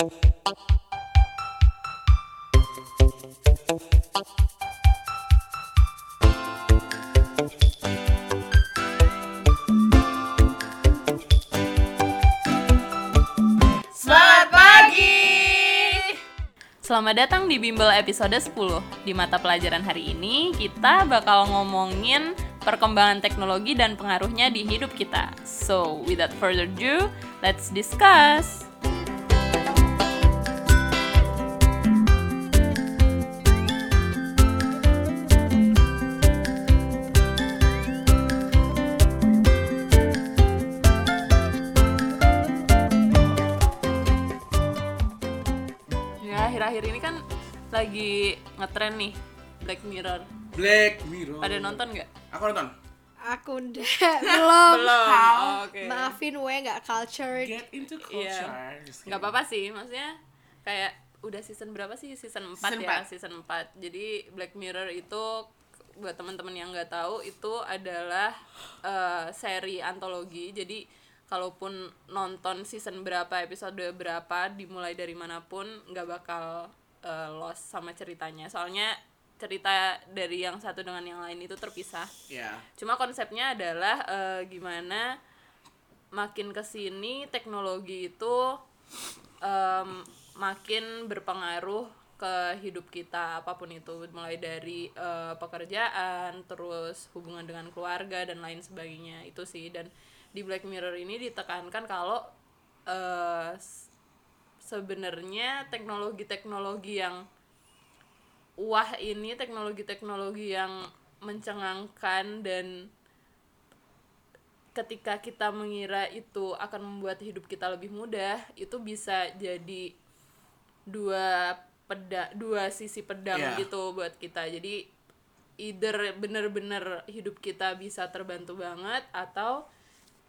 Selamat datang di Bimbel episode 10. Di mata pelajaran hari ini, kita bakal ngomongin perkembangan teknologi dan pengaruhnya di hidup kita. So, without further ado, let's discuss. Lagi ngetren nih Black Mirror. Black Mirror. Pada nonton nggak? Aku nonton. Aku udah belum. Belum. How? Oke. Maafin we nggak cultured. Get into culture. Just nggak apa-apa sih maksudnya kayak udah season berapa sih season 4 Season ya empat. season 4 jadi Black Mirror itu buat teman-teman yang nggak tahu itu adalah eh, seri antologi jadi kalaupun nonton season berapa episode berapa dimulai dari mana pun nggak bakal eh, lost sama ceritanya. Soalnya cerita dari yang satu dengan yang lain itu terpisah. Ya. Cuma konsepnya adalah eh, gimana makin ke sini teknologi itu em, makin berpengaruh ke hidup kita apa pun itu. Mulai dari eh, pekerjaan terus hubungan dengan keluarga dan lain sebagainya. Itu sih. Dan di Black Mirror ini ditekankan kalau s- sebenarnya teknologi-teknologi yang wah ini teknologi-teknologi yang mencengangkan dan ketika kita mengira itu akan membuat hidup kita lebih mudah itu bisa jadi dua peda dua sisi pedang Iya. gitu buat kita jadi either bener-bener hidup kita bisa terbantu banget atau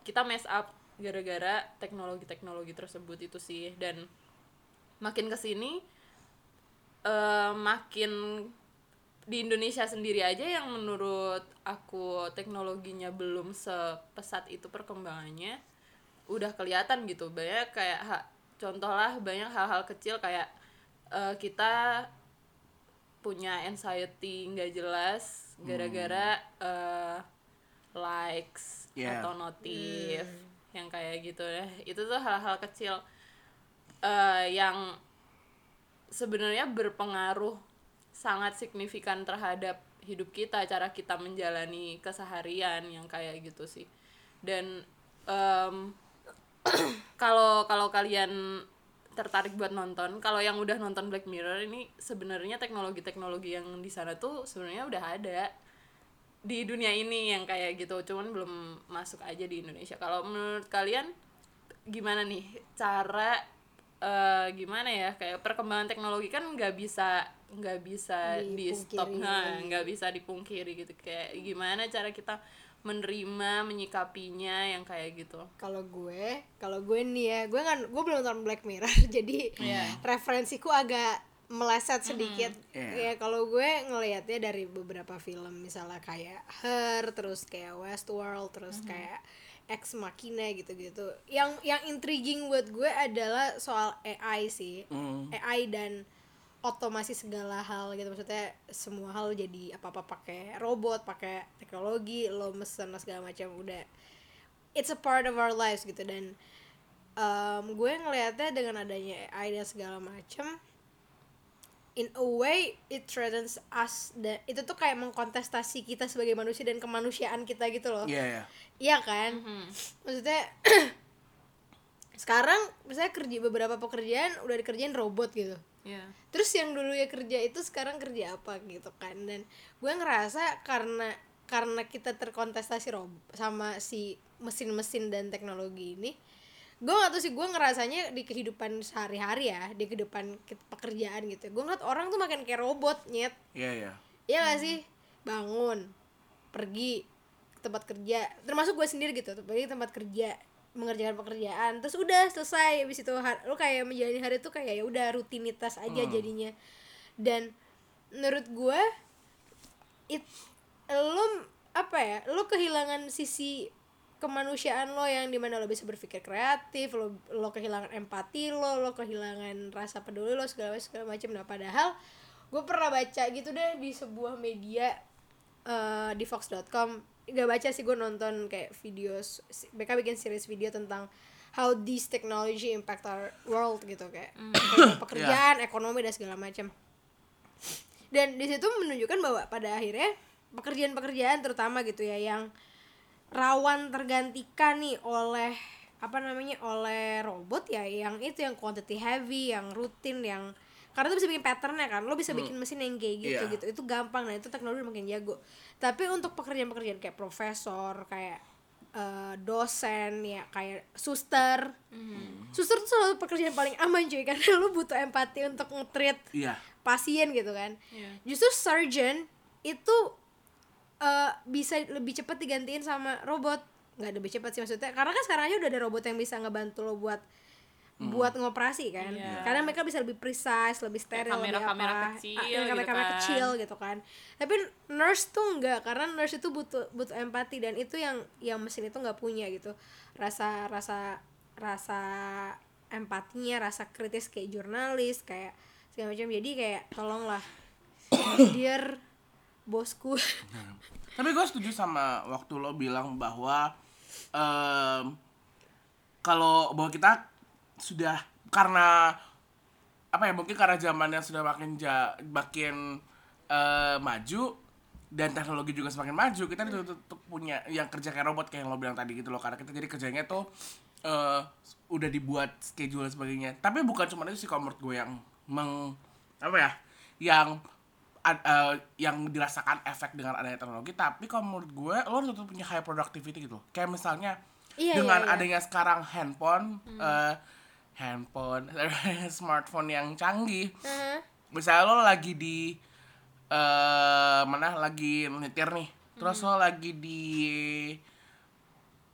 kita mess up gara-gara teknologi-teknologi tersebut itu sih dan makin ke sini eh makin di Indonesia sendiri aja yang menurut aku teknologinya belum sepesat itu perkembangannya udah kelihatan gitu. Banyak kayak ha- contoh lah banyak hal-hal kecil kayak eh, kita punya anxiety nggak jelas gara-gara eh, likes Yeah. atau notif yang kayak gitu ya. Itu tuh hal-hal kecil eh, yang sebenarnya berpengaruh sangat signifikan terhadap hidup kita cara kita menjalani keseharian yang kayak gitu sih. Dan em, kalau kalau kalian tertarik buat nonton kalau yang udah nonton Black Mirror ini sebenarnya teknologi-teknologi yang di sana tuh sebenarnya udah ada di dunia ini yang kayak gitu cuman belum masuk aja di Indonesia. Kalau menurut kalian gimana nih cara eh, gimana ya kayak perkembangan teknologi kan nggak bisa nggak bisa di stop nah nggak bisa dipungkiri gitu kayak gimana cara kita menerima menyikapinya yang kayak gitu Kalau gue, kalau gue nih ya, gue kan gue belum nonton Black Mirror, jadi Iya. referensiku agak meleset sedikit. Iya. Ya kalau gue ngelihatnya dari beberapa film, misalnya kayak Her, terus kayak Westworld, terus kayak Ex Machina gitu-gitu. Yang yang intriguing buat gue adalah soal AI sih. Hmm. AI dan otomasi segala hal gitu maksudnya semua hal jadi apa apa pakai robot pakai teknologi lo mesen segala macam udah it's a part of our lives gitu dan um, gue ngelihatnya dengan adanya AI dan segala macam in a way it threatens us dan itu tuh kayak mengkontestasi kita sebagai manusia dan kemanusiaan kita gitu loh. Iya, iya. iya kan? Maksudnya sekarang misalnya kerja beberapa pekerjaan udah dikerjain robot gitu. Ya terus yang dulu ya kerja itu sekarang kerja apa gitu kan? Dan gue ngerasa karena karena kita terkontestasi rob sama si mesin-mesin dan teknologi ini gue gak tahu sih gue ngerasanya di kehidupan sehari-hari ya di kehidupan ke- pekerjaan gitu. Gue ngeliat orang tuh makin kayak robot nyet. Iya, iya. Iya gak sih? Bangun pergi ke tempat kerja. Termasuk gue sendiri gitu pergi ke tempat kerja mengerjakan pekerjaan. Terus udah selesai. Habis itu lu kayak menjalani hari itu kayak ya udah rutinitas aja jadinya. Dan menurut gue it lu apa ya lu kehilangan sisi kemanusiaan lo yang di mana lo bisa berpikir kreatif lo lo kehilangan empati lo lo kehilangan rasa peduli lo segala segala macam. Nah padahal gue pernah baca gitu deh di sebuah media eh, di fox.com gak baca sih gue nonton kayak videos mereka bikin series video tentang how this technology impact our world gitu kayak, kayak pekerjaan ekonomi dan segala macam. Dan di situ menunjukkan bahwa pada akhirnya pekerjaan-pekerjaan terutama gitu ya yang rawan tergantikan nih oleh apa namanya oleh robot ya yang itu yang quantity heavy yang rutin yang karena itu bisa bikin patternnya kan lo bisa bikin mesin yang kayak gitu Iya. gitu itu gampang nah itu teknologi makin jago tapi untuk pekerjaan-pekerjaan kayak profesor kayak eh, dosen ya kayak suster suster tuh selalu pekerjaan paling aman cuy karena lo butuh empati untuk nge-treat Iya. pasien gitu kan Iya. justru surgeon itu eh, bisa lebih cepat digantiin sama robot. Nggak lebih cepat sih maksudnya. Karena kan sekarang aja udah ada robot yang bisa ngebantu lo buat buat ngoperasi kan. Iya. karena mereka bisa lebih precise lebih steril lebih kamera-kamera apa. kecil Ah, gitu kamera-kamera kan. kecil gitu kan. Tapi nurse tuh enggak karena nurse itu butuh butuh empati dan itu yang yang mesin itu nggak punya gitu. Rasa rasa rasa empatinya rasa kritis kayak jurnalis kayak segala macam. Jadi kayak tolonglah dear bosku. Tapi gue setuju sama waktu lo bilang bahwa em, kalau bahwa kita sudah karena apa ya mungkin karena zamannya sudah makin ja, makin eh, maju dan teknologi juga semakin maju kita untuk punya yang kerja kayak robot kayak yang lo bilang tadi gitu loh. Karena kita jadi kerjanya tuh eh, udah dibuat schedule dan sebagainya. Tapi bukan cuma itu sih menurut gue yang meng apa ya yang ad- eh, yang dirasakan efek dengan adanya teknologi tapi kalau menurut gue lo harus tetap punya high productivity gitu kayak misalnya Iya, dengan iya, iya. adanya sekarang handphone eh, handphone smartphone yang canggih. Heeh. misalnya lo lagi di eh mana lagi nyetir nih terus lo lagi di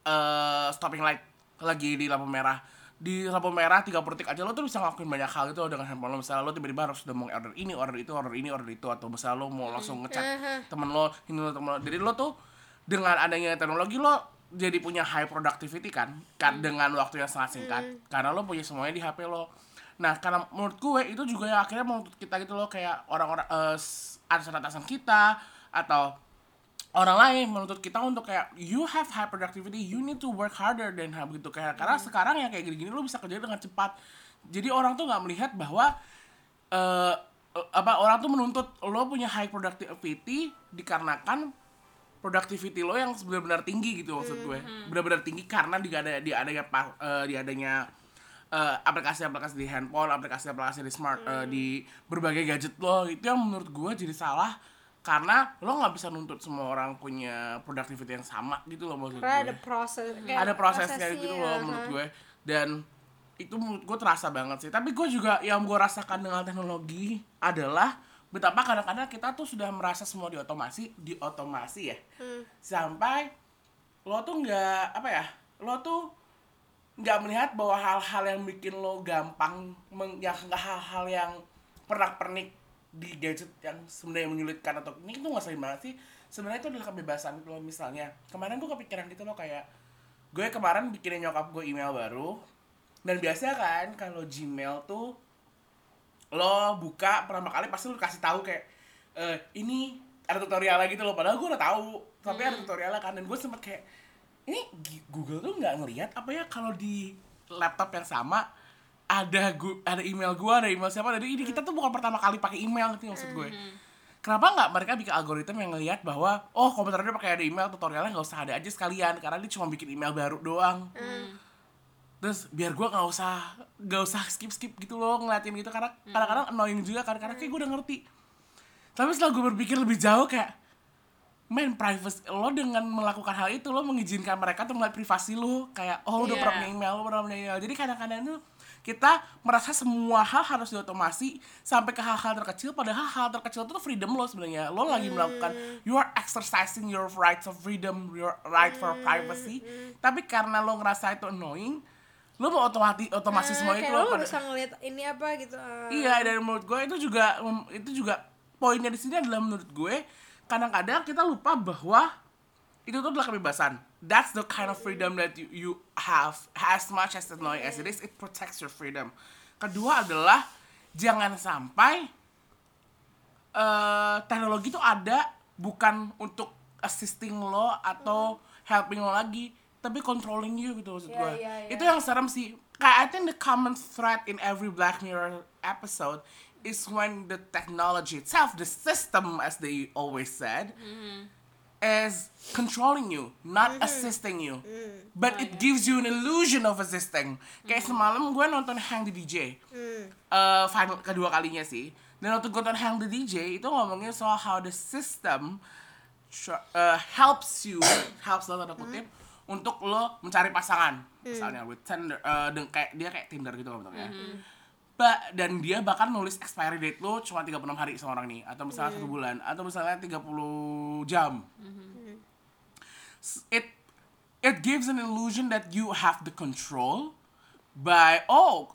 eh stopping light lagi di lampu merah di lampu merah 30 detik aja lo tuh bisa ngelakuin banyak hal gitu dengan handphone lo. Misalnya lo tiba-tiba harus udah mau order ini order itu order ini order itu atau misalnya lo mau langsung ngechat temen lo ini lo temen lo. Jadi lo tuh dengan adanya teknologi lo jadi punya high productivity kan kan dengan waktu yang sangat singkat. Karena lo punya semuanya di HP lo. Nah karena menurut gue itu juga yang akhirnya menuntut kita gitu loh kayak orang-orang s- atasan-atasan kita atau orang lain menuntut kita untuk kayak you have high productivity you need to work harder than hal gitu. Kayak karena sekarang yang kayak gini-gini lo bisa kerja dengan cepat. Jadi orang tuh nggak melihat bahwa eh apa orang tuh menuntut lo punya high productivity dikarenakan productivity lo yang benar-benar tinggi gitu maksud gue. Benar-benar tinggi karena di ada di adanya pa- eh, di adanya eh, aplikasi-aplikasi di handphone aplikasi-aplikasi di smart eh, di berbagai gadget lo. Itu yang menurut gue jadi salah karena lo nggak bisa nuntut semua orang punya productivity yang sama gitu loh maksud karena gue ada proses kayak ada prosesnya prosesnya, gitu loh menurut aha. gue dan itu menurut gue terasa banget sih tapi gue juga yang gue rasakan dengan teknologi adalah betapa kadang-kadang kita tuh sudah merasa semua diotomasi diotomasi ya Hmm. sampai lo tuh nggak apa ya lo tuh nggak melihat bahwa hal-hal yang bikin lo gampang meng, yang hal-hal yang pernak-pernik di gadget yang sebenarnya menyulitkan atau ini tuh nggak sering banget sih. Sebenarnya itu adalah kebebasan loh misalnya. Kemarin gue kepikiran gitu loh kayak gue kemarin bikinin nyokap gue email baru. Dan biasa kan kalau Gmail tuh lo buka pertama kali pasti lo kasih tahu kayak eh, ini ada tutorialnya gitu loh. Padahal gue udah tahu tapi ada tutorialnya kan. Dan gue sempet kayak ini Google tuh nggak ngelihat apa ya kalau di laptop yang sama ada gu- ada email gue ada email siapa jadi ini kita tuh bukan pertama kali pakai email gitu maksud gue. Kenapa nggak mereka bikin algoritma yang ngelihat bahwa oh komputernya pakai ada email tutorialnya nggak usah ada aja sekalian karena dia cuma bikin email baru doang. Terus biar gue nggak usah nggak usah skip skip gitu loh ngeliatin gitu karena kadang-kadang annoying juga kan karena kayak gue udah ngerti. Tapi setelah gue berpikir lebih jauh kayak main privacy lo dengan melakukan hal itu lo mengizinkan mereka tuh melihat privasi lo. Kayak oh udah Iya. pernah punya email lo pernah punya email. Jadi kadang-kadang tuh kita merasa semua hal harus diotomasi sampai ke hal-hal terkecil padahal hal terkecil itu freedom lo sebenarnya. Lo lagi melakukan you are exercising your rights of freedom your right for privacy. Tapi karena lo ngerasa itu annoying lo mau otomati otomasi Ah, semua itu lo lo pada- bisa ngeliat ini apa gitu ah. Iya dan menurut gue itu juga itu juga poinnya di sini adalah menurut gue kadang-kadang kita lupa bahwa itu tuh adalah kebebasan. That's the kind of freedom that you, you have as much as annoying as it is it protects your freedom. Kedua adalah jangan sampai eh teknologi itu ada bukan untuk assisting lo atau helping lo lagi tapi controlling you gitu maksud Iya, gue iya, iya. itu yang serem sih. Kayak I think the common thread in every Black Mirror episode is when the technology itself the system as they always said is controlling you, not assisting you. But it gives you an illusion of assisting. Kayak semalam gue nonton Hang the DJ. Eh, final kedua kalinya sih. Dan waktu gue nonton Hang the DJ itu ngomongin soal how the system eh, helps you, helps lo tanda kutip, untuk lo mencari pasangan. Misalnya with Tinder, dan kayak dia kayak Tinder gitu kan bentuknya. Ba- dan dia bahkan nulis expiry date lo cuma 36 hari sama orang nih atau misalnya satu bulan. Atau misalnya 30 jam. S- it it gives an illusion that you have the control by oh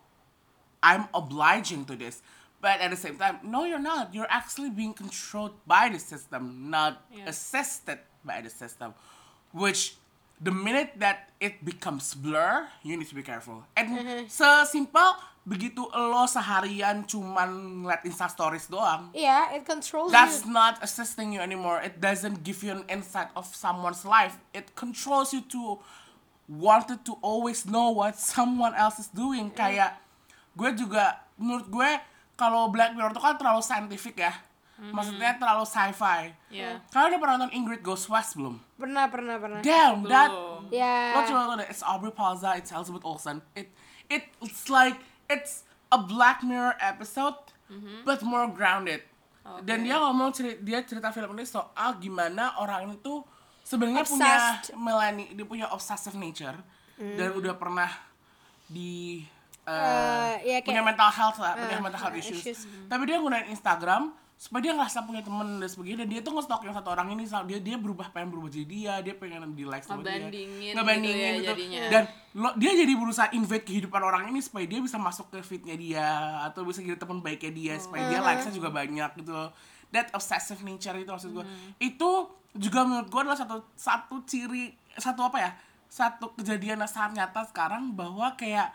I'm obliging to this. But at the same time no you're not. You're actually being controlled by the system not Yeah. assisted by the system. Which the minute that it becomes blur you need to be careful and sesimpel begitu lo seharian cuman ngeliat insta stories doang Iya, it controls that's you. not assisting you anymore. It doesn't give you an insight of someone's life. It controls you to wanted to always know what someone else is doing. Kayak gue juga menurut gue kalau Black Mirror itu kan terlalu scientific ya. Maksudnya terlalu sci-fi. Iya. Kalian udah pernah nonton Ingrid Goes West belum? Pernah, pernah, pernah. Damn, that Belum. Ya. lo cuma nonton deh. It's Aubrey Plaza, it's Elizabeth Olsen. It it it's like it's a Black Mirror episode, but more grounded. Dan dia ngomong cerita, dia cerita film ini soal gimana orang ini tuh sebenarnya punya Obsessed. melani, dia punya obsessive nature dan udah pernah di uh, Eh, ya punya kayak- mental health lah, punya eh, mental health issues. issues. Tapi dia gunain Instagram supaya dia ngerasa punya temen dan sebagainya. Dan dia tuh nge-stalk yang satu orang ini dia dia berubah pengen berubah jadi dia dia pengen di like sama dia. Ngebandingin gitu ya gitu, jadinya. dan lo- dia jadi berusaha invade kehidupan orang ini supaya dia bisa masuk ke feednya dia atau bisa jadi teman baiknya dia supaya dia likesnya juga banyak gitu. That obsessive nature itu maksud gue itu juga menurut gue adalah satu satu ciri satu apa ya? Satu kejadian yang sangat nyata sekarang bahwa kayak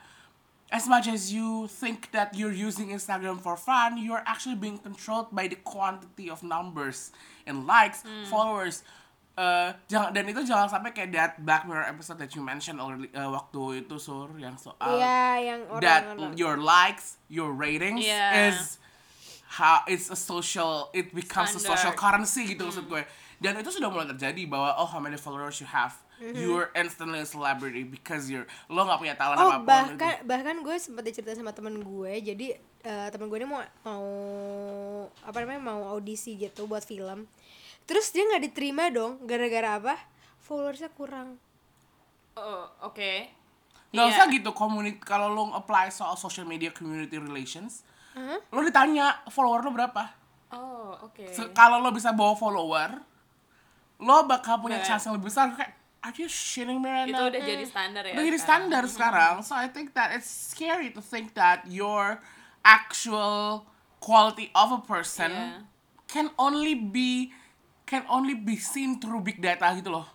as much as you think that you're using Instagram for fun, you're actually being controlled by the quantity of numbers and likes, followers. Uh, jangan dan itu jangan sampai kayak that Black Mirror episode that you mentioned already uh, waktu itu sur yang soal Iya, yang that orang your likes, your ratings Yeah. is how it's a social, it becomes a social Standard. currency gitu maksud gue. Dan itu sudah mulai terjadi bahwa oh how many followers you have, you're instantly a celebrity because you're lo nggak punya talent Oh apa pun. bahkan bahkan gue sempat cerita sama temen gue jadi eh, temen gue ini mau mau apa namanya mau audisi gitu buat film terus dia nggak diterima dong gara-gara apa followersnya kurang Oh, oke. Nggak Iya. usah gitu komunik kalau lo apply soal social media community relations, Hah? lo ditanya follower lo berapa. Oh, oke. Se- Kalau lo bisa bawa follower, lo bakal punya chance yang lebih besar. Kayak, are you shitting me right Itu now? udah jadi standar ya. Udah jadi sekarang. standar sekarang. So I think that it's scary to think that your actual quality of a person Yeah. can only be can only be seen through big data gitu loh.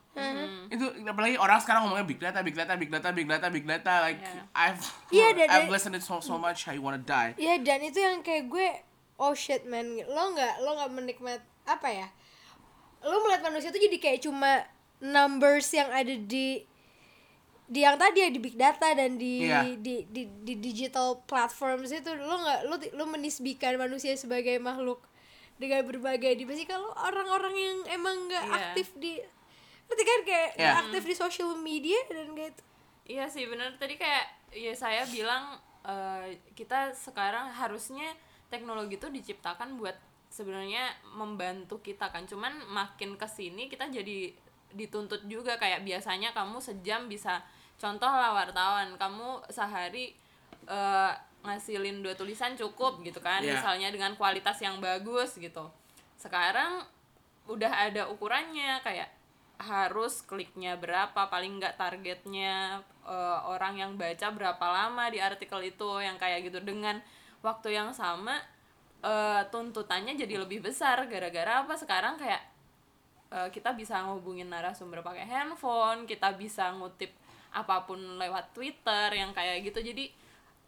Itu apalagi orang sekarang ngomongnya big data, big data, big data, big data, big data. Like Yeah. I've Iya, dan- I've listened it so so much, I wanna die. ya dan itu yang kayak gue oh shit man lo nggak lo nggak menikmat apa ya lo melihat manusia tuh jadi kayak cuma numbers yang ada di di yang tadi ya di big data dan di Iya. di, di di digital platforms itu lo nggak lo lo menisbikan manusia sebagai makhluk dengan berbagai dimensi kalau orang-orang yang emang nggak Iya. aktif di berarti kan kayak Iya. nggak aktif di social media dan kayak gitu. Iya sih bener tadi kayak ya saya bilang eh, kita sekarang harusnya teknologi itu diciptakan buat sebenarnya membantu kita kan cuman makin ke sini kita jadi dituntut juga kayak biasanya kamu sejam bisa contoh lah wartawan kamu sehari eh, ngasilin dua tulisan cukup gitu kan Iya. misalnya dengan kualitas yang bagus gitu. Sekarang udah ada ukurannya kayak harus kliknya berapa paling nggak targetnya eh, orang yang baca berapa lama di artikel itu yang kayak gitu. Dengan waktu yang sama eh, tuntutannya jadi lebih besar. Gara-gara apa? Sekarang kayak eh, kita bisa ngubungin narasumber pakai handphone kita bisa ngutip apa pun lewat Twitter yang kayak gitu jadi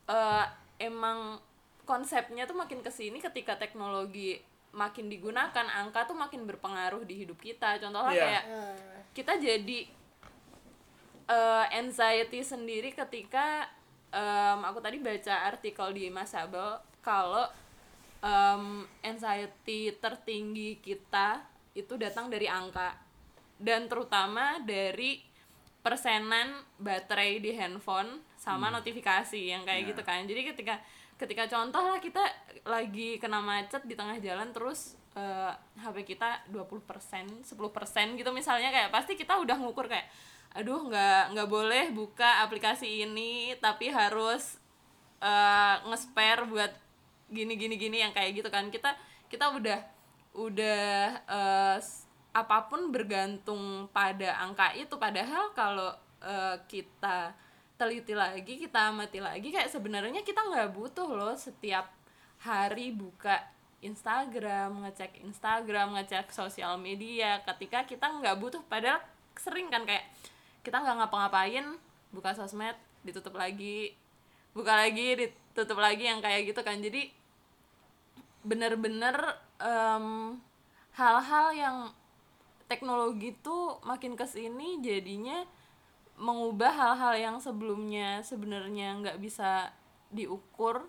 eh, emang konsepnya tuh makin ke sini ketika teknologi makin digunakan angka tuh makin berpengaruh di hidup kita contohnya Iya. kayak kita jadi eh, anxiety sendiri ketika em, aku tadi baca artikel di Masabel kalau em, anxiety tertinggi kita itu datang dari angka dan terutama dari persenan baterai di handphone sama notifikasi yang kayak Ya. gitu kan. Jadi ketika ketika contoh lah kita lagi kena macet di tengah jalan terus eh, HP kita 20% 10% gitu misalnya kayak pasti kita udah ngukur kayak aduh nggak nggak boleh buka aplikasi ini tapi harus eh, nge-spare buat gini gini gini yang kayak gitu kan. Kita kita udah udah s- apa pun bergantung pada angka itu. Padahal kalau eh, kita teliti lagi kita amati lagi kayak sebenarnya kita nggak butuh loh setiap hari buka Instagram ngecek Instagram ngecek sosial media. Ketika kita nggak butuh padahal sering kan kayak kita nggak ngapa-ngapain buka sosmed ditutup lagi buka lagi ditutup lagi yang kayak gitu kan. Jadi bener-bener em, hal-hal yang teknologi tuh makin ke sini jadinya mengubah hal-hal yang sebelumnya sebenarnya nggak bisa diukur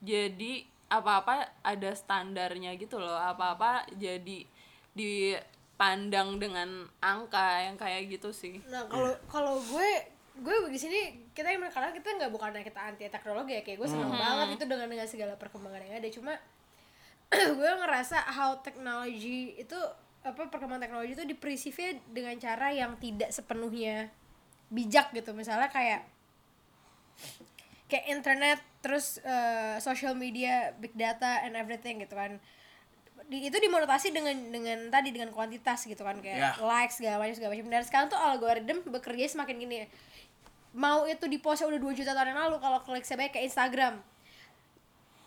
jadi apa-apa ada standarnya gitu loh. Apa-apa jadi dipandang dengan angka yang kayak gitu sih. Nah kalau kalau gue gue di sini kita yang karena kita nggak bukannya kita anti teknologi ya kayak gue seneng banget itu dengan dengan segala perkembangan yang ada. Cuma gue ngerasa how teknologi itu apa perkembangan teknologi itu dipersifnya dengan cara yang tidak sepenuhnya bijak gitu. Misalnya kayak kayak internet terus eh, social media big data and everything gitu kan. Di, itu dimonotasi dengan dengan tadi dengan kuantitas gitu kan. Kayak Ya. likes segala macam segala macam. Dan sekarang tuh algoritma bekerja semakin gini. Mau itu di postnya udah 2 juta tahun yang lalu kalau klik saya ke Instagram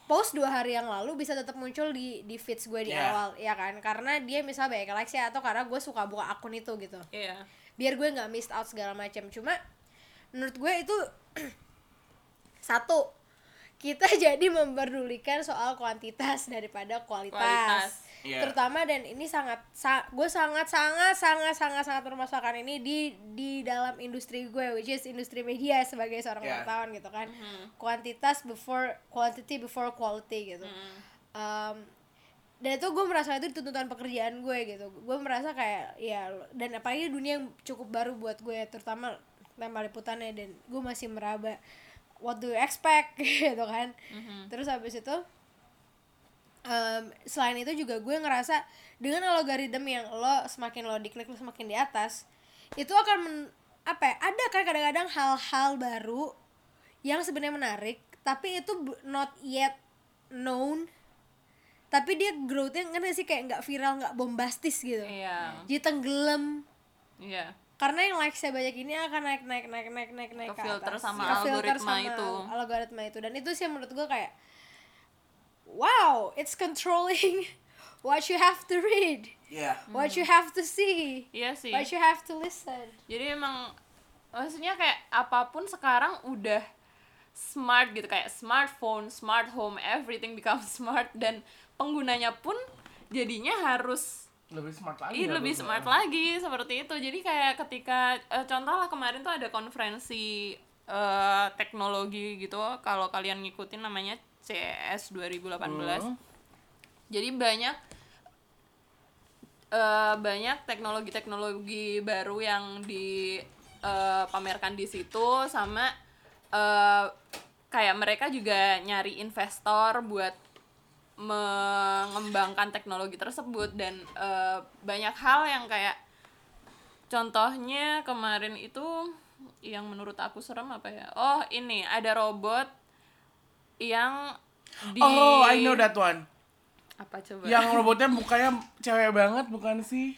post dua hari yang lalu bisa tetap muncul di di feeds gue di Ya. awal ya kan? Karena dia misalnya banyak likes ya atau karena gue suka buka akun itu gitu. Iya. Biar gue nggak miss out segala macam cuma menurut gue itu satu kita jadi memperdulikan soal kuantitas daripada kualitas, Kualitas, iya. terutama dan ini sangat sa- gue sangat sangat sangat sangat sangat permasalahkan ini di di dalam industri gue which is industri media sebagai seorang Iya. wartawan gitu kan. Kuantitas before quantity before quality gitu. Um, dan itu gue merasa itu tuntutan pekerjaan gue gitu. Gue merasa kayak ya dan apalagi dunia yang cukup baru buat gue terutama tema liputannya dan gue masih meraba what do you expect gitu kan. Terus habis itu em, selain itu juga gue ngerasa dengan algoritma yang lo semakin lo diklik lo semakin di atas itu akan men- apa ya ada kan kadang-kadang hal-hal baru yang sebenarnya menarik tapi itu not yet known tapi dia growthnya ngerti sih kayak nggak viral nggak bombastis gitu. Iya. Jadi tenggelam. Iya. Karena yang like saya banyak ini akan naik naik naik naik naik naik ke Kefilter atas. sama Kefilter algoritma sama itu. algoritma itu. Dan itu sih menurut gue kayak wow it's controlling what you have to read Iya. what you have to see iya sih what you have to listen jadi emang maksudnya kayak apa pun sekarang udah smart gitu kayak smartphone smart home everything becomes smart dan penggunanya pun jadinya harus Lebih smart lagi. Iya lebih gue smart bilang. lagi seperti itu. Jadi kayak ketika eh, contoh lah kemarin tuh ada konferensi eh, teknologi gitu kalau kalian ngikutin namanya CES 2018. Hmm. Jadi banyak eh, banyak teknologi-teknologi baru yang dipamerkan di situ sama eh, kayak mereka juga nyari investor buat mengembangkan teknologi tersebut dan eh, banyak hal yang kayak contohnya kemarin itu yang menurut aku serem apa ya oh ini ada robot yang di Oh, I know that one. apa coba Yang robotnya mukanya cewek banget bukan sih?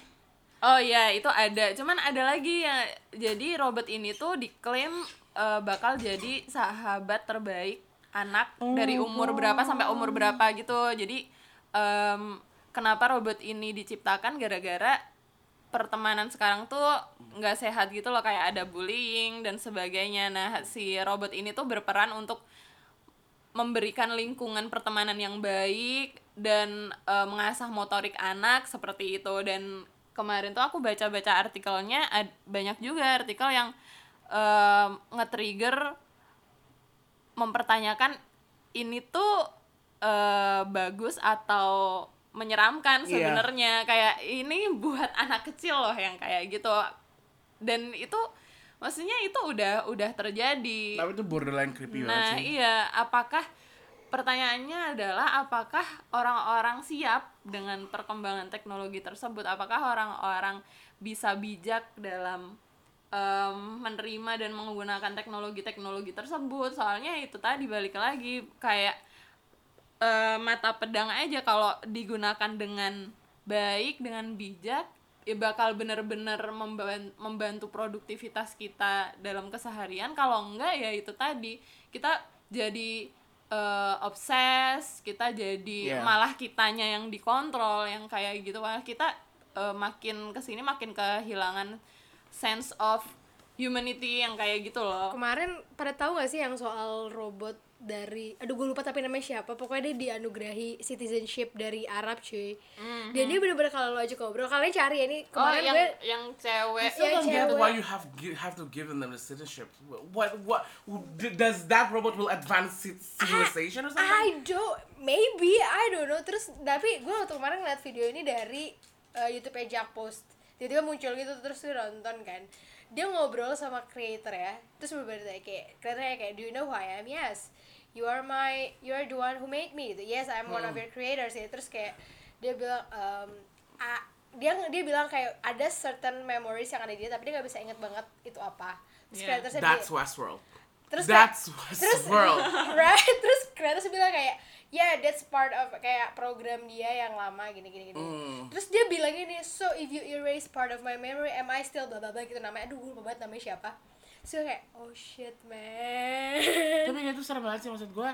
Oh iya itu ada, cuman ada lagi ya. Jadi robot ini tuh diklaim eh, bakal jadi sahabat terbaik anak dari umur berapa sampai umur berapa gitu. Jadi em, kenapa robot ini diciptakan gara-gara pertemanan sekarang tuh nggak sehat gitu loh kayak ada bullying dan sebagainya nah si robot ini tuh berperan untuk memberikan lingkungan pertemanan yang baik dan eh, mengasah motorik anak seperti itu. Dan kemarin tuh aku baca-baca artikelnya ad- banyak juga artikel yang eh, nge-trigger mempertanyakan ini tuh eh, bagus atau menyeramkan Iya. sebenarnya. Kayak ini buat anak kecil loh yang kayak gitu. Dan itu maksudnya itu udah udah terjadi Tapi itu borderline creepy Nah, banget sih. iya, apakah pertanyaannya adalah apakah orang-orang siap dengan perkembangan teknologi tersebut? Apakah orang-orang bisa bijak dalam em, menerima dan menggunakan teknologi-teknologi tersebut? Soalnya itu tadi balik lagi kayak eh, mata pedang aja kalau digunakan dengan baik dengan bijak ya bakal bener-bener memban- membantu produktivitas kita dalam keseharian. Kalau enggak ya itu tadi kita jadi eh, obses kita jadi Iya. malah kitanya yang dikontrol yang kayak gitu. Malah kita eh, makin ke sini makin kehilangan sense of humanity yang kayak gitu loh. Kemarin pada tahu gak sih yang soal robot dari aduh gue lupa tapi namanya siapa pokoknya dia dianugerahi citizenship dari Arab cuy dan dia bener-bener kalau lo aja ngobrol kalian cari ya ini oh kemarin yang gue yang cewek I get cewek. why you have have to give them the citizenship. What what does that robot will advance ci- civilization or something? I don't maybe I don't know terus tapi gue waktu kemarin ngeliat video ini dari uh, YouTube Jack Post tiba-tiba muncul gitu terus gue nonton kan dia ngobrol sama creator ya. Terus berbeda kayak creatornya kayak do you know who I am? Yes. You are my you are the one who made me. Gitu. Yes I'm one of your creators. Ya terus kayak dia bilang um, "Ah," dia dia bilang kayak ada certain memories yang ada di dia tapi dia nggak bisa inget banget itu apa. Terus Yeah. creatorsnya That's dia- Westworld. terus That's kayak- terus Westworld. right terus creators bilang kayak yeah that's part of kayak program dia yang lama gini gini gini Hmm. terus dia bilang gini so if you erase part of my memory am I still blah blah blah gitu namanya aduh gue lupa banget namanya siapa so kayak oh shit man Tapi itu serem banget sih maksud gue.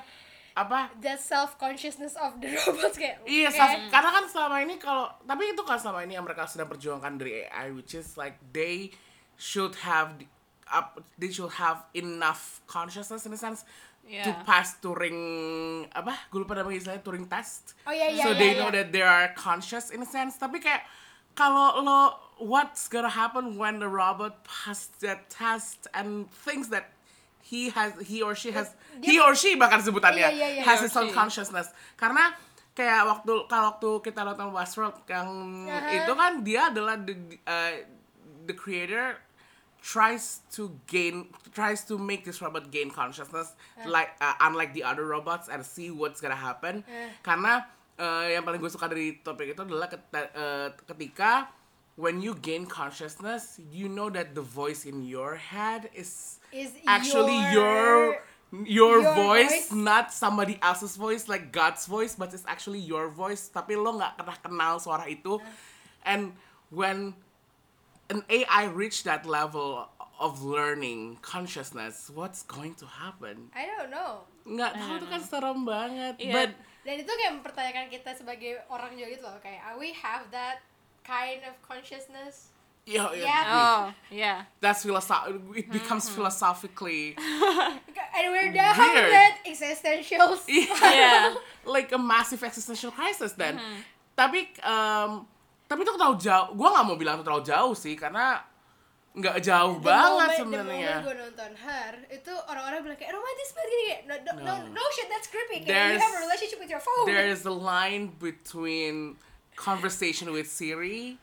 Apa? that self consciousness of the robots kayak Iya, self- karena kan selama ini kalau tapi itu kan selama ini yang mereka sedang perjuangkan dari AI, which is like they should have the- up, they should have enough consciousness in a sense to Yeah. pass Turing apa? Gue lupa namanya istilahnya Turing test. Oh, iya, iya, So iya, they iya. know that they are conscious in a sense. Tapi kayak kalau lo what's gonna happen when the robot pass that test and thinks that he has he or she has he or she bahkan sebutannya Iya, iya, iya. has or his own she. consciousness karena kayak waktu kalau waktu kita nonton Westworld yang Aha. itu kan dia adalah the uh, the creator tries to gain tries to make this robot gain consciousness like uh, unlike the other robots and see what's gonna happen. Eh. karena uh, yang paling gue suka dari topik itu adalah ket- uh, ketika when you gain consciousness you know that the voice in your head is is actually your your, your voice, voice. not somebody else's voice like God's voice but it's actually your voice. Tapi lo nggak pernah kenal suara itu. And when an AI reach that level of learning consciousness what's going to happen I don't know nggak tahu itu kan serem banget Iya. but dan itu kayak mempertanyakan kita sebagai orang juga gitu loh kayak are we have that kind of consciousness yeah, yeah, Yeah. oh yeah that's philosoph it becomes Mm-hmm. philosophically and we're down that existentials yeah like a massive existential crisis then. Mm-hmm. Tapi um, tapi itu terlalu jauh. Gua nggak mau bilang itu terlalu jauh sih karena nggak jauh The banget sebenarnya. Gue nonton Her, itu orang-orang bilang kayak romantis banget gini kayak no, no, no, No. shit that's creepy. Kayak you There's- have a relationship with your phone. There is a line between conversation with Siri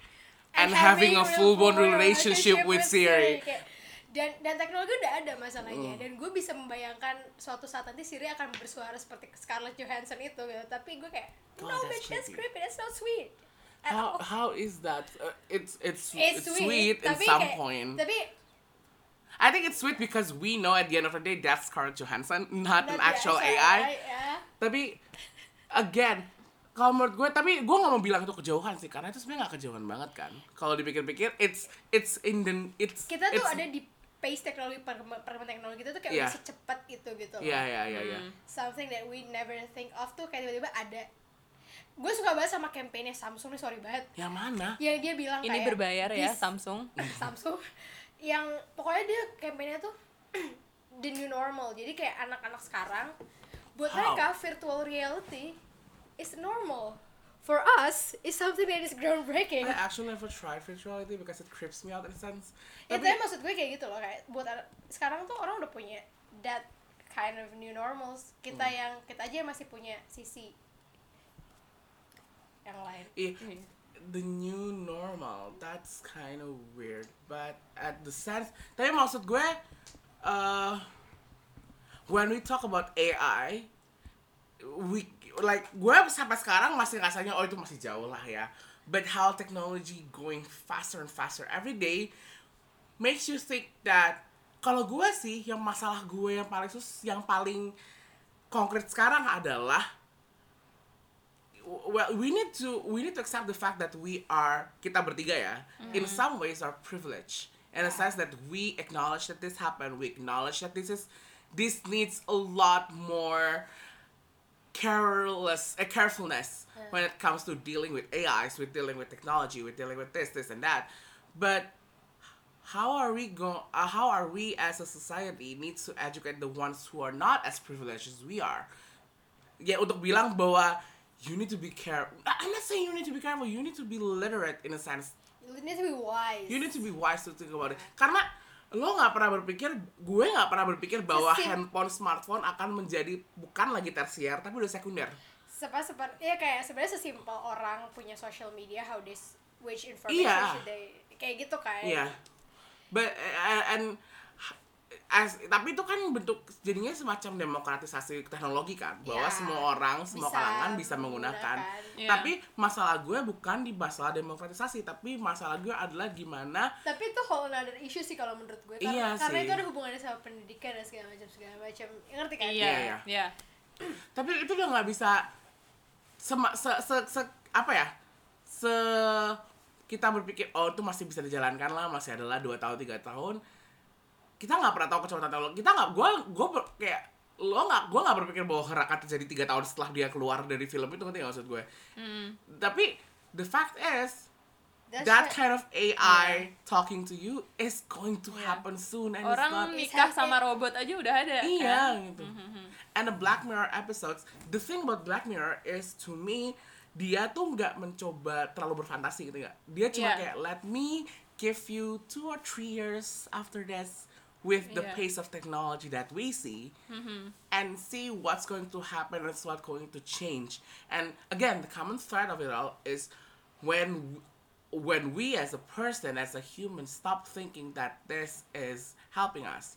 and, And having a full blown full-blown relationship with Siri. Kayak- dan dan teknologi udah ada masalahnya Mm. dan gue bisa membayangkan suatu saat nanti Siri akan bersuara seperti Scarlett Johansson itu gitu. tapi gue kayak no that's bitch that's creepy. that's not sweet How all." how is that? Uh, it's it's it's, it's sweet, in tapi some kayak- point. tapi I think it's sweet because we know at the end of the day that's Scarlett Johansson, not, an not actual actual AI. ya. tapi again kalau menurut gue tapi gue nggak mau bilang itu kejauhan sih karena itu sebenarnya nggak kejauhan banget kan kalau dipikir-pikir it's it's in the it's kita tuh it's, ada di pace teknologi perkembangan teknologi itu tuh kayak Iya. udah secepat itu gitu iya iya iya. something that we never think of tuh kayak tiba-tiba ada gue suka banget sama campaignnya Samsung nih sorry banget Yang mana? yang dia bilang Ini kayak berbayar ya "This- Samsung. Samsung yang pokoknya dia campaignnya tuh the new normal jadi kayak anak-anak sekarang buat How? mereka virtual reality is normal for us is something that is groundbreaking I actually never tried virtuality because it creeps me out in a sense. ya Tapi tapi maksud gue kayak gitu loh kayak buat sekarang tuh orang udah punya that kind of new normals kita Hmm. yang kita aja masih punya sisi yang lain i- the new normal, that's kind of weird. But at the sense, tapi maksud gue, uh, when we talk about AI, we like gue sampai sekarang masih rasanya oh itu masih jauh lah ya. But how technology going faster and faster every day makes you think that kalau gue sih yang masalah gue yang paling sus yang paling konkret sekarang adalah well we need to we need to accept the fact that we are kita bertiga ya in some ways are privileged. In a sense that we acknowledge that this happened we acknowledge that this is this needs a lot more careless uh, carefulness when it comes to dealing with AIs with dealing with technology with dealing with this this and that. But how are we going uh, how are we as a society needs to educate the ones who are not as privileged as we are? Ya untuk bilang bahwa you need to be careful I'm not saying you need to be careful. You need to be literate in a sense. You need to be wise. You need to be wise to think about it. Karena lo nggak pernah berpikir gue nggak pernah berpikir bahwa Sesim- handphone smartphone akan menjadi bukan lagi tersier tapi udah sekunder. Sepa seperti ya kayak sebenarnya sesimpel orang punya social media how this which information Iya. should they kayak gitu kan. Iya. But uh, and as tapi itu kan bentuk jadinya semacam demokratisasi teknologi kan bahwa Iya. semua orang semua Bisa kalangan bisa menggunakan. menggunakan. Iya. Tapi masalah gue bukan di masalah demokratisasi tapi masalah gue adalah gimana tapi itu whole another issue sih kalau menurut gue karena, Iya karena sih. itu ada hubungannya sama pendidikan dan segala macam segala macam Ya, ngerti kan Iya, iya. iya. tapi itu udah nggak bisa sema, se, se, se- apa ya se kita berpikir oh itu masih bisa dijalankan lah masih adalah dua tahun tiga tahun kita nggak pernah tahu kecepatan teknologi kita nggak gue gue kayak lo nggak gue nggak berpikir bahwa akan terjadi tiga tahun setelah dia keluar dari film itu ngerti nggak maksud gue tapi the fact is That's that right. kind of AI talking to you is going to Iya. happen soon and it's Orang not nikah It's sama robot aja udah ada Iya kan? gitu. And the Black Mirror episodes, the thing about Black Mirror is to me dia tuh nggak mencoba terlalu berfantasi gitu nggak. Dia cuma Iya. kayak let me give you two or three years after this with the Iya. pace of technology that we see and see what's going to happen and what's going to change. And again, the common thread of it all is when when we as a person as a human stop thinking that this is helping us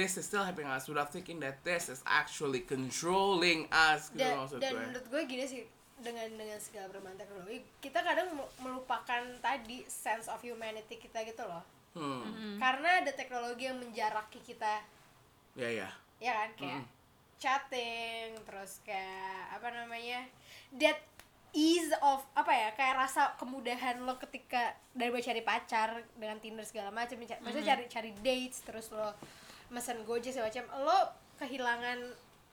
this is still helping us without thinking that this is actually controlling us gitu dan, dan gue. menurut gue gini sih dengan dengan segala perkembangan teknologi kita kadang mel- melupakan tadi sense of humanity kita gitu loh hmm. karena ada teknologi yang menjaraki kita. Ya ya. Ya kan? Kayak chatting terus kayak apa namanya that ease of apa ya kayak rasa kemudahan lo ketika dari cari pacar dengan Tinder segala macam mencari- maksudnya cari cari dates terus lo mesen Gojek segala macam lo kehilangan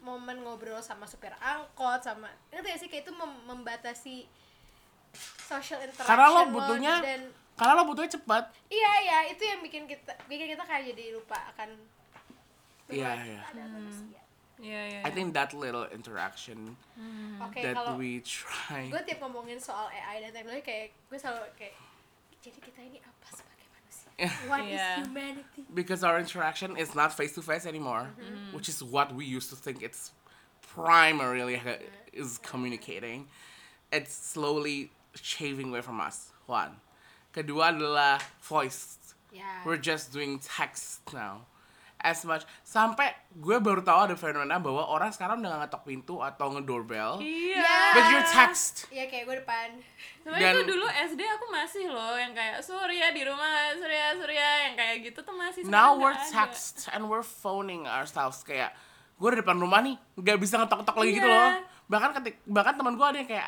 momen ngobrol sama supir angkot sama ngerti gak sih? Kayak itu mem- membatasi social interaction karena lo lo butuhnya dan karena lo butuhnya cepat iya iya itu yang bikin kita bikin kita kayak jadi lupa akan Iya, iya. manusia Iya, iya. I think that little interaction Oke, that kalau we try gue tiap ngomongin soal AI dan teknologi kayak gue selalu kayak jadi kita ini apa sebagai manusia? What is Iya. humanity? because our interaction is not face to face anymore, Mm-hmm. which is what we used to think it's primarily is communicating. It's slowly shaving away from us. One. Kedua adalah voice. Ya. We're just doing text now. As much sampai gue baru tahu ada fenomena bahwa orang sekarang udah ngetok pintu atau ngedoorbell, Iya. Ya. but you text. Iya kayak gue depan. Sebenarnya Dan- itu dulu SD aku masih loh yang kayak Surya di rumah Surya Surya yang kayak gitu tuh masih Now we're nggak ada. text and we're phoning ourselves kayak gue di depan rumah nih nggak bisa ngetok-ngetok lagi gitu Iya. loh bahkan ketik bahkan teman gue ada yang kayak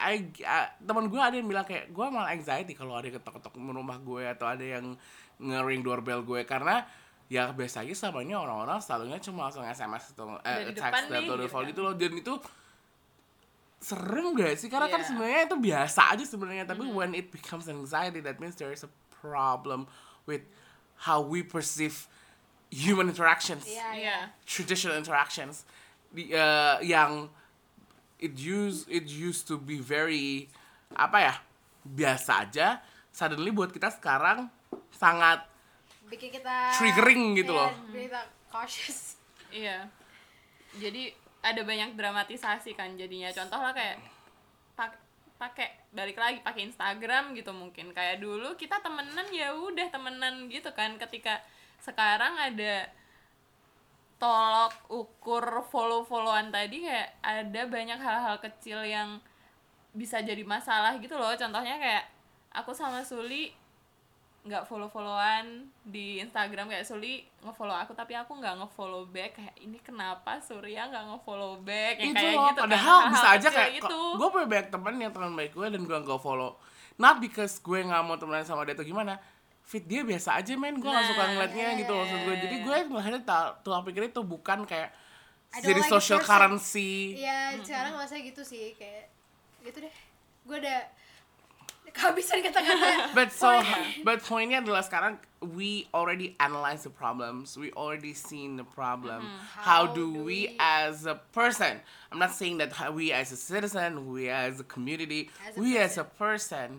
uh, teman gue ada yang bilang kayak gue malah anxiety kalau ada yang ketok-ketok rumah gue atau ada yang ngering doorbell gue karena ya biasa aja selama ini orang-orang selalunya cuma langsung SMS atau eh, text atau gitu telepon kan. gitu loh dan itu serem gak sih karena kan Iya. sebenarnya itu biasa aja sebenarnya tapi when it becomes anxiety that means there is a problem with how we perceive human interactions iya. Iya. traditional interactions di eh, yang it used it used to be very apa ya biasa aja suddenly buat kita sekarang sangat bikin kita Triggering gitu Iya, loh. kita cautious Iya. Jadi ada banyak dramatisasi kan jadinya. Contoh lah kayak pak- pakai balik lagi pakai Instagram gitu mungkin. Kayak dulu kita temenan ya udah temenan gitu kan. Ketika sekarang ada tolok ukur follow-followan tadi kayak ada banyak hal-hal kecil yang bisa jadi masalah gitu loh. Contohnya kayak aku sama Suli nggak follow followan di Instagram. Kayak Suli ngefollow aku tapi aku nggak ngefollow back. Kayak ini kenapa Surya nggak ngefollow back? Itu kayak loh gitu kan. padahal Hal-hal bisa aja kayak itu gue punya banyak temen yang teman baik gue dan gue gak follow. Not because gue nggak mau temenan sama dia atau gimana fit dia biasa aja men gue gak suka Nah, ngeliatnya iya, gitu iya, maksud gue jadi gue ngeliatnya ta- tuh pikir itu bukan kayak jadi like social person. currency Iya, sekarang masa gitu sih kayak gitu deh. Gue udah kehabisan kata-kata. But so, but poinnya adalah sekarang we already analyze the problems, we already seen the problem. How, How do, do we, we- as a person? I'm not saying that we as a citizen, we as a community, As a we as a person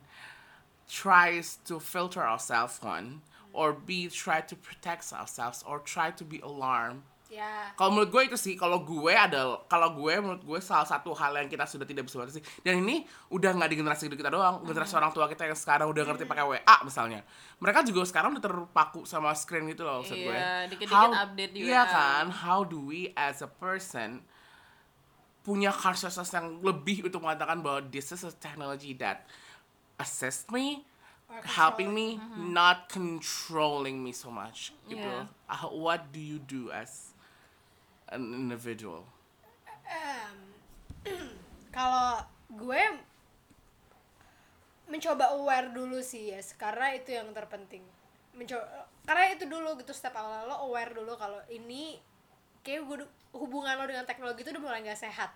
tries to filter ourselves one, or B try to protect ourselves, or try to be alarmed. Ya, kalau menurut gue itu sih kalau gue ada kalau gue menurut gue salah satu hal yang kita sudah tidak bisa batasi dan ini udah nggak di generasi kita doang generasi orang tua kita yang sekarang udah ngerti pakai WA misalnya. Mereka juga sekarang udah terpaku sama screen gitu loh maksud gue. Iya, dikit-dikit How- update di iya WA. kan? How do we as a person punya consciousness yang lebih untuk mengatakan bahwa this is a technology that assist me helping me not controlling me so much. Gitu Yeah. Uh, what do you do as an individual? Em, kalau gue mencoba aware dulu sih ya karena itu yang terpenting. Mencoba karena itu dulu gitu step awal lo aware dulu kalau ini kayak gue hubungan lo dengan teknologi itu udah mulai nggak sehat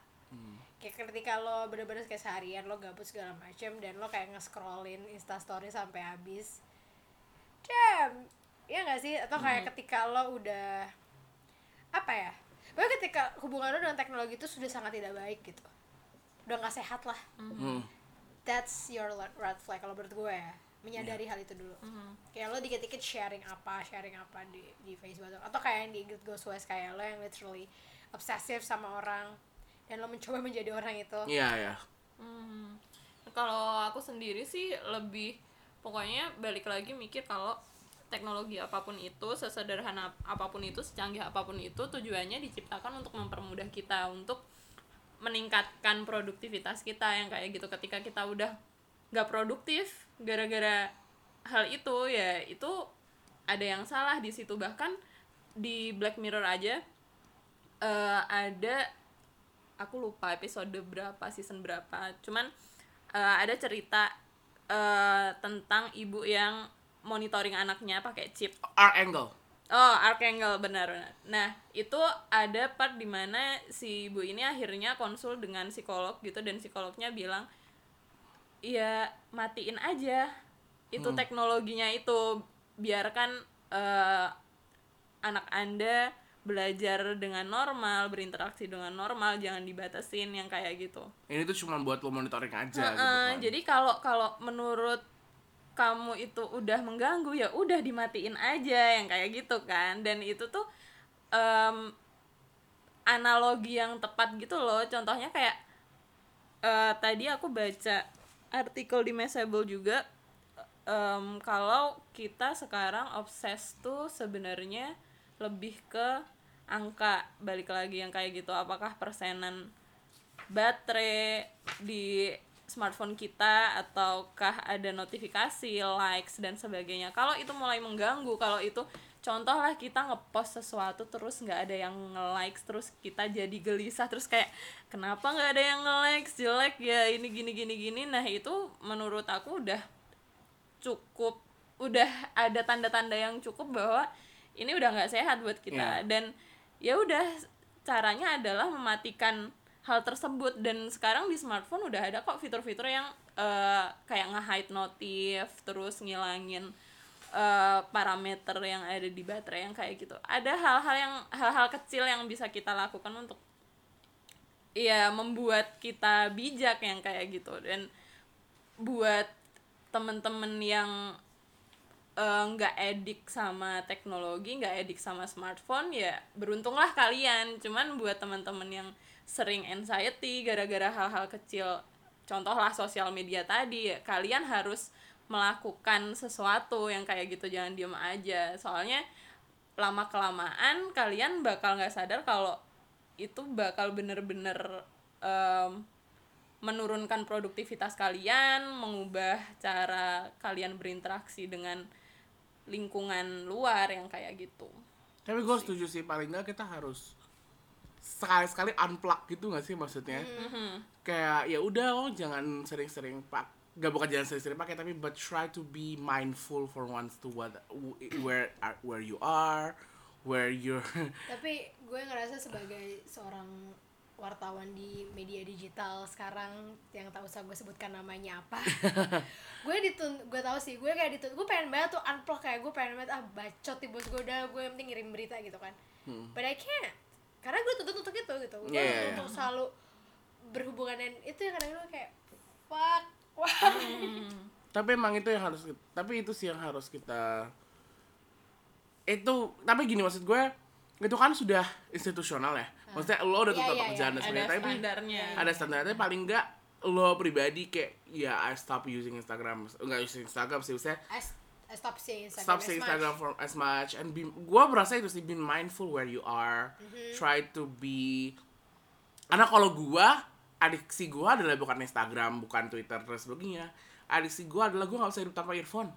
kayak ketika lo bener-bener kayak seharian lo gabut segala macem dan lo kayak nge-scrollin instastory sampai habis. Jam ya nggak sih? Atau kayak ketika lo udah apa ya? Pokoknya ketika hubungan lo dengan teknologi itu sudah sangat tidak baik gitu. Udah nggak sehat lah. Hmm. that's your red flag kalau menurut gue ya. Menyadari hal itu dulu. Kayak lo dikit-dikit sharing apa sharing apa di di Facebook atau, kayak yang di Good Goes West kayak lo yang literally obsesif sama orang dan lo mencoba menjadi orang itu Iya ya. Hmm. Kalau aku sendiri sih lebih pokoknya balik lagi mikir kalau teknologi apa pun itu sesederhana apa pun itu secanggih apa pun itu tujuannya diciptakan untuk mempermudah kita untuk meningkatkan produktivitas kita yang kayak gitu ketika kita udah nggak produktif gara-gara hal itu ya itu ada yang salah di situ bahkan di Black Mirror aja eh, ada aku lupa episode berapa season berapa. Cuman eh, ada cerita eh, tentang ibu yang monitoring anaknya pakai chip. Our angle. oh Archangel benar benar. Nah itu ada part di mana si ibu ini akhirnya konsul dengan psikolog gitu dan psikolognya bilang ya matiin aja. Itu teknologinya itu. Biarkan eh, anak anda belajar dengan normal berinteraksi dengan normal jangan dibatasin yang kayak gitu. Ini tuh cuma buat lo monitoring aja gitu Heeh, kan. jadi kalau kalau menurut kamu itu udah mengganggu ya udah dimatiin aja yang kayak gitu kan. Dan itu tuh em, analogi yang tepat gitu loh. Contohnya kayak eh, tadi aku baca artikel di Messable juga em, kalau kita sekarang obses tuh sebenarnya lebih ke angka balik lagi yang kayak gitu apakah persenan baterai di smartphone kita ataukah ada notifikasi, likes dan sebagainya. Kalau itu mulai mengganggu, kalau itu contoh lah kita ngepost sesuatu terus nggak ada yang nge-likes terus kita jadi gelisah terus kayak kenapa nggak ada yang nge-likes jelek ya ini gini gini gini nah itu menurut aku udah cukup udah ada tanda-tanda yang cukup bahwa ini udah nggak sehat buat kita Iya. dan ya udah caranya adalah mematikan hal tersebut. Dan sekarang di smartphone udah ada kok fitur-fitur yang eh, kayak nge-hide notif terus ngilangin eh, parameter yang ada di baterai yang kayak gitu. Ada hal-hal yang hal-hal kecil yang bisa kita lakukan untuk ya membuat kita bijak yang kayak gitu. Dan buat temen-temen yang eh, nggak edik sama teknologi nggak edik sama smartphone ya beruntunglah kalian. Cuman buat teman-teman yang sering anxiety gara-gara hal-hal kecil contohlah sosial media tadi ya, kalian harus melakukan sesuatu yang kayak gitu jangan diem aja. Soalnya lama kelamaan kalian bakal nggak sadar kalau itu bakal bener-bener em, menurunkan produktivitas kalian, mengubah cara kalian berinteraksi dengan lingkungan luar yang kayak gitu. Tapi gue setuju sih paling nggak kita harus sekali-sekali unplug gitu gak sih maksudnya? Kayak ya udah lo jangan sering-sering pak gak bukan jangan sering-sering pakai tapi but try to be mindful for once to what where are- where you are where you're tapi gue ngerasa sebagai seorang wartawan di media digital sekarang yang tak usah gue sebutkan namanya apa. Gue ditun gue tahu sih gue kayak ditun gue pengen banget tuh unplug kayak gue pengen banget ah bacot di bos gue udah gue yang penting ngirim berita gitu kan. But I can't karena gue tuntut untuk itu gitu. Gue Yeah. tuntut untuk selalu berhubungan dan itu yang kadang-kadang kayak fuck wah tapi emang itu yang harus tapi itu sih yang harus kita itu tapi gini maksud gue itu kan sudah institusional ya maksudnya lo udah Iya, tutup iya, pekerjaan dan Ada sebagainya tapi standarnya. ada standarnya paling enggak lo pribadi kayak ya I stop using Instagram enggak using Instagram sih maksudnya I, I stop seeing Instagram stop seeing. Instagram for as much and be gua merasa itu sih be mindful where you are Mm-hmm. try to be karena kalau gua adiksi gua adalah bukan Instagram bukan Twitter dan sebagainya adiksi gua adalah gua nggak bisa hidup tanpa earphone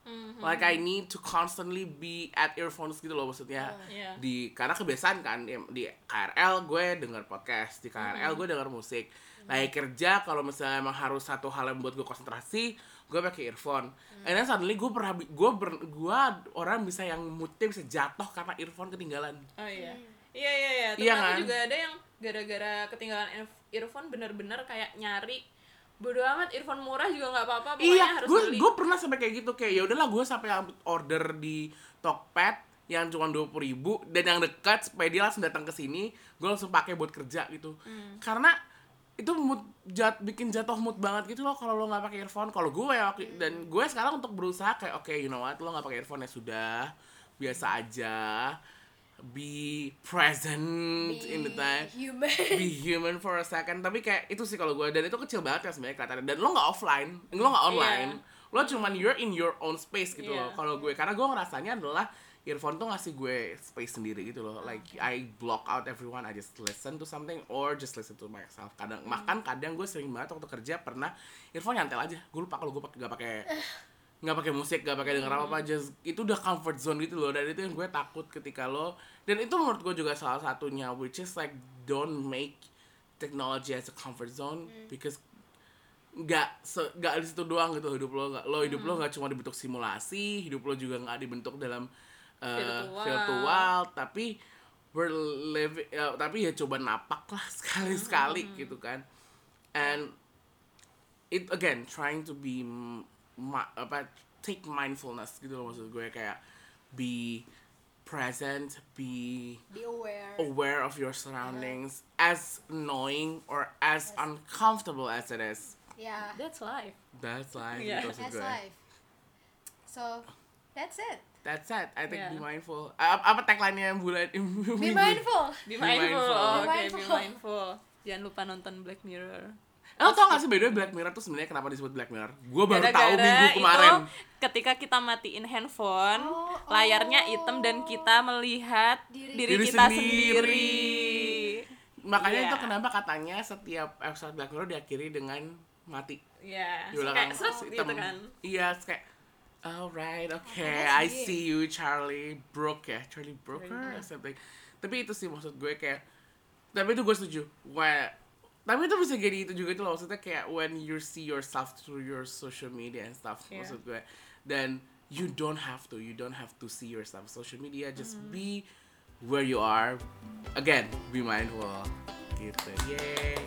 Mhm. like I need to constantly be at earphones gitu loh maksudnya Iya. di karena kebiasaan kan di, di KRL gue denger podcast di KRL gue denger musik lagi kerja kalau misalnya emang harus satu hal yang buat gue konsentrasi gue pakai earphone and then suddenly gue pernah gue ber, gue orang bisa yang moodnya bisa jatuh karena earphone ketinggalan Oh iya. Iya iya iya. Temen Iya aku kan? juga ada yang gara-gara ketinggalan earphone bener-bener kayak nyari bodo amat earphone murah juga nggak apa-apa pokoknya iya harus gue beli. gue pernah sampai kayak gitu kayak ya udahlah gue sampai order di Tokped yang cuma dua puluh ribu dan yang dekat supaya dia langsung datang ke sini gue langsung pakai buat kerja gitu. Karena itu mood jat bikin jatuh mood banget gitu loh kalau lo nggak pakai earphone. Kalau gue ya waktu- dan gue sekarang untuk berusaha kayak oke you know what? Lo nggak pakai earphone ya sudah biasa aja be present in the time. human. Be human for a second. Tapi kayak itu sih kalau gue dan itu kecil banget ya sebenarnya kelihatannya. Dan lo nggak offline lo nggak online. Lo cuman you're in your own space gitu Iya. loh kalau gue. Karena gue ngerasanya adalah earphone tuh ngasih gue space sendiri gitu loh. Like I block out everyone. I just listen to something or just listen to myself. Kadang makan kadang gue sering banget waktu kerja pernah earphone nyantel aja. Gue lupa kalau gue pakai gak pakai nggak pakai musik nggak pakai denger apa apa just itu udah comfort zone gitu loh. Dan itu yang gue takut ketika lo dan itu menurut gue juga salah satunya which is like don't make technology as a comfort zone because nggak nggak di situ doang gitu hidup lo. Nggak lo hidup lo nggak cuma dibentuk simulasi hidup lo juga nggak dibentuk dalam uh, Virtual. virtual tapi we're living ya, tapi ya coba napak lah sekali sekali gitu kan. And it again trying to be ma- apa take mindfulness gitu loh maksud gue kayak be present be be aware aware of your surroundings as annoying or as uncomfortable as it is ya That's life. that's life Yeah. that's gue life so that's it that's it I think Yeah. be mindful A- apa tagline-nya bulan be mindful Be Be mindful. mindful. Oh, Be Oke, be mindful. mindful. Jangan lupa nonton Black Mirror. Lo tau gak sih by the way Black Mirror tuh sebenarnya kenapa disebut Black Mirror gue baru tahu Gara-gara minggu itu kemarin ketika kita matiin handphone, Oh, layarnya oh. hitam dan kita melihat Diri- diri, Diri kita sendiri. sendiri. makanya Iya. itu kenapa katanya setiap episode Black Mirror diakhiri dengan mati Ya, Di kayak seret gitu kan. Iya, kayak Alright, okay, I see you Charlie Brooke ya, Charlie Brooker or something. Tapi itu sih maksud gue kayak, tapi itu gue setuju. Wah, tapi itu bisa jadi itu juga itu loh maksudnya kayak when you see yourself through your social media and stuff Yeah. maksud gue. Dan you don't have to, you don't have to see yourself social media. Just Mm-hmm. be where you are. Again, be mindful. gitu. Yeay.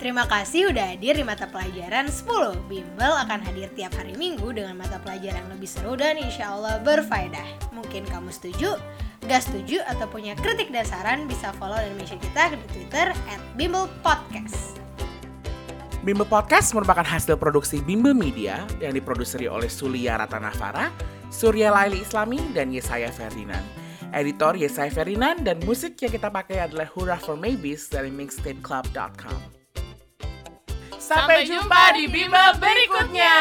Terima kasih udah hadir di mata pelajaran 10. Bimbel akan hadir tiap hari Minggu dengan mata pelajaran yang lebih seru dan insya Allah berfaedah. Mungkin kamu setuju, gak setuju, atau punya kritik dan saran bisa follow dan mention kita di Twitter at Bimbel Podcast. Bimbel Podcast merupakan hasil produksi Bimbel Media yang diproduseri oleh Sulia Ratanavara, Surya Laili Islami, dan Yesaya Ferdinand. Editor Yesaya Ferdinand dan musik yang kita pakai adalah Hurrah for Maybes dari mixtapeclub.com. Sampai jumpa di Bimbel berikutnya.